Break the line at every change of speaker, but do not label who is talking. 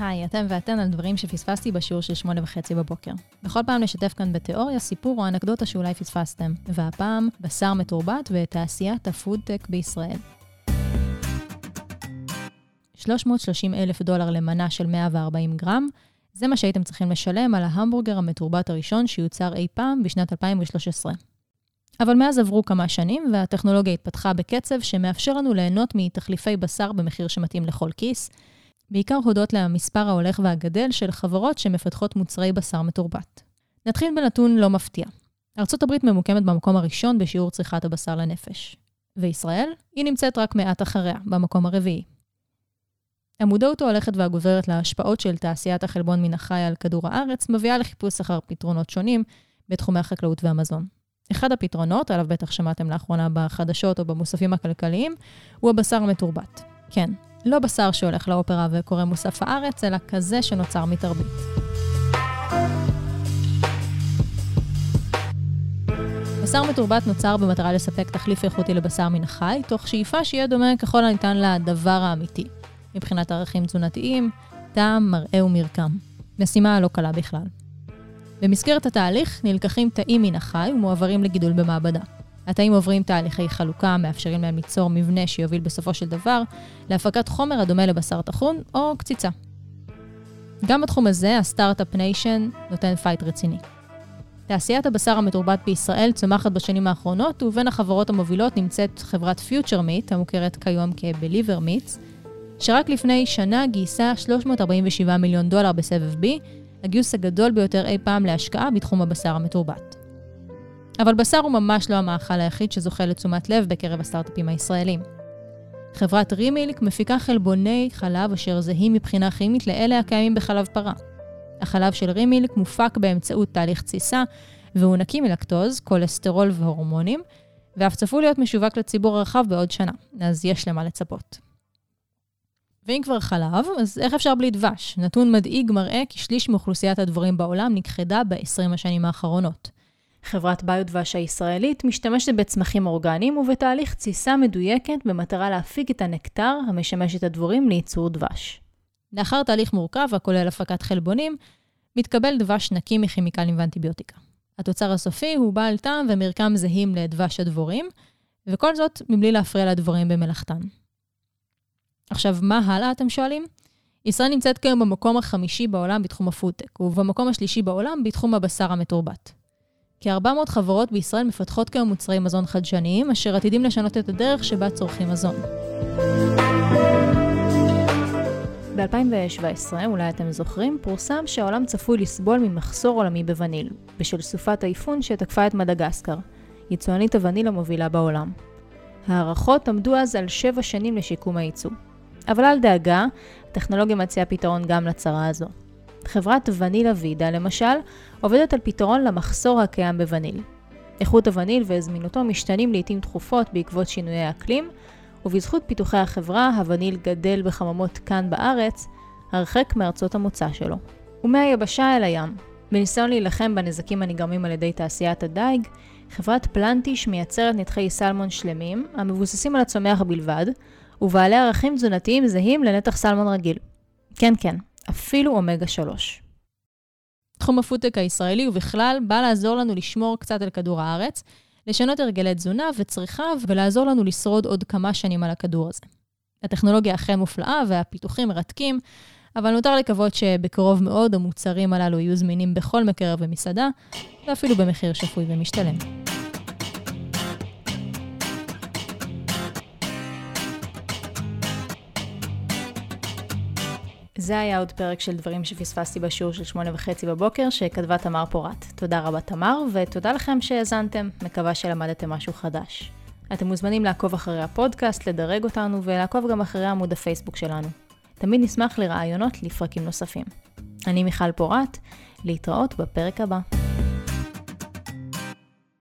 היי, אתם ואתן על דברים שפספסתי בשיעור של שמונה וחצי בבוקר. בכל פעם נשתף כאן בתיאוריה סיפור או אנקדוטה שאולי פספסתם, והפעם בשר מתורבת ותעשיית הפודטק בישראל. 330 אלף דולר למנה של 140 גרם, זה מה שהייתם צריכים לשלם על ההמבורגר המתורבת הראשון שיוצר אי פעם בשנת 2013. אבל מאז עברו כמה שנים, והטכנולוגיה התפתחה בקצב שמאפשר לנו ליהנות מתחליפי בשר במחיר שמתאים לכל כיס, בעיקר הודות למספר ההולך והגדל של חברות שמפתחות מוצרי בשר מתורבת. נתחיל בנתון לא מפתיע. ארצות הברית ממוקמת במקום הראשון בשיעור צריכת הבשר לנפש. וישראל? היא נמצאת רק מעט אחריה, במקום הרביעי. המודעות ההולכת והגוברת להשפעות של תעשיית החלבון מן החי על כדור הארץ מביאה לחיפוש אחר פתרונות שונים בתחומי החקלאות והמזון. אחד הפתרונות, עליו בטח שמעתם לאחרונה בחדשות או במוספים הכלכליים, הוא הבשר המתורבת. כן, לא בשר שהולך לאופרה וקורא מוסף הארץ, אלא כזה שנוצר מתרבית. בשר מתורבת נוצר במטרה לספק תחליף איכותי לבשר מן החי, תוך שאיפה שיהיה דומה ככל הניתן לדבר האמיתי, מבחינת ערכים תזונתיים, טעם, מראה ומרקם. משימה לא קלה בכלל. במסגרת התהליך נלקחים תאים מן החי ומועברים לגידול במעבדה. התאים עוברים תהליכי חלוקה, מאפשרים להם ליצור מבנה שיוביל בסופו של דבר להפקת חומר הדומה לבשר טחון או קציצה. גם בתחום הזה, ה Start-Up Nation נותן fight רציני. תעשיית הבשר המתורבת בישראל צומחת בשנים האחרונות, ובין החברות המובילות נמצאת חברת Future Meat, המוכרת כיום כ-Believer Meats, שרק לפני שנה גייסה 347 מיליון דולר בסבב B, הגיוס הגדול ביותר אי פעם להשקעה בתחום הבשר המתורבת. אבל בשר הוא ממש לא המאכל היחיד שזוכה לתשומת לב בקרב הסטארט-אפים הישראלים. חברת רימילק מפיקה חלבוני חלב אשר זהים מבחינה כימית לאלה הקיימים בחלב פרה. החלב של רימילק מופק באמצעות תהליך תסיסה, והוא נקי מלקטוז, כולסטרול והורמונים, ואף צפוי להיות משווק לציבור הרחב בעוד שנה, אז יש למה לצפות. ואם כבר חלב, אז איך אפשר בלי דבש? נתון מדאיג מראה כי שליש מאוכלוסיית הדבורים בעולם נכחדה ב-20 השנים האחרונות. חברת ביודבש הישראלית משתמשת בצמחים אורגניים ובתהליך תסיסה מדויקת במטרה להפיק את הנקטר המשמש את הדבורים לייצור דבש. לאחר תהליך מורכב הכולל הפקת חלבונים, מתקבל דבש נקי מכימיקלים ואנטיביוטיקה. התוצר הסופי הוא בעל טעם ומרקם זהים לדבש הדבורים, וכל זאת מבלי להפריע לדבורים במלאכתן. עכשיו, מה הלאה, אתם שואלים? ישראל נמצאת כיום במקום החמישי בעולם בתחום הפודטק, ובמקום השלישי בעולם בתחום הבשר המתורבת. כ-400 חברות בישראל מפתחות כיום מוצרי מזון חדשניים, אשר עתידים לשנות את הדרך שבה צורכים מזון. ב-2017, אולי אתם זוכרים, פורסם שהעולם צפוי לסבול ממחסור עולמי בווניל, בשל סופת האיפון שתקפה את מדגסקר, יצואנית הווניל המובילה בעולם. הערכות עמדו אז על 7 שנים לשיקום הייצוא. אבל אל דאגה, הטכנולוגיה מציעה פתרון גם לצרה הזו. חברת ונילה וידה, למשל, עובדת על פתרון למחסור הקיים בווניל. איכות הווניל וזמינותו משתנים לעיתים תכופות בעקבות שינויי האקלים, ובזכות פיתוחי החברה, הווניל גדל בחממות כאן בארץ, הרחק מארצות המוצא שלו. ומהיבשה אל הים. בניסיון להילחם בנזקים הנגרמים על ידי תעשיית הדייג, חברת פלנטיש מייצרת נתחי סלמון שלמים, המבוססים על הצומח בלבד, ובעלי ערכים תזונתיים זהים לנתח סלמון רגיל. כן, כן, אפילו אומגה 3. תחום הפודטק הישראלי ובכלל בא לעזור לנו לשמור קצת על כדור הארץ, לשנות הרגלי תזונה וצריכה ולעזור לנו לשרוד עוד כמה שנים על הכדור הזה. הטכנולוגיה אכן מופלאה והפיתוחים מרתקים, אבל נותר לקוות שבקרוב מאוד המוצרים הללו יהיו זמינים בכל מקרר ומסעדה, ואפילו במחיר שפוי ומשתלם. זה היה עוד פרק של דברים שפספסתי בשיעור של שמונה וחצי בבוקר, שכתבה תמר פורת. תודה רבה תמר, ותודה לכם שהאזנתם, מקווה שלמדתם משהו חדש. אתם מוזמנים לעקוב אחרי הפודקאסט, לדרג אותנו, ולעקוב גם אחרי עמוד הפייסבוק שלנו. תמיד נשמח לרעיונות לפרקים נוספים. אני מיכל פורת, להתראות בפרק הבא.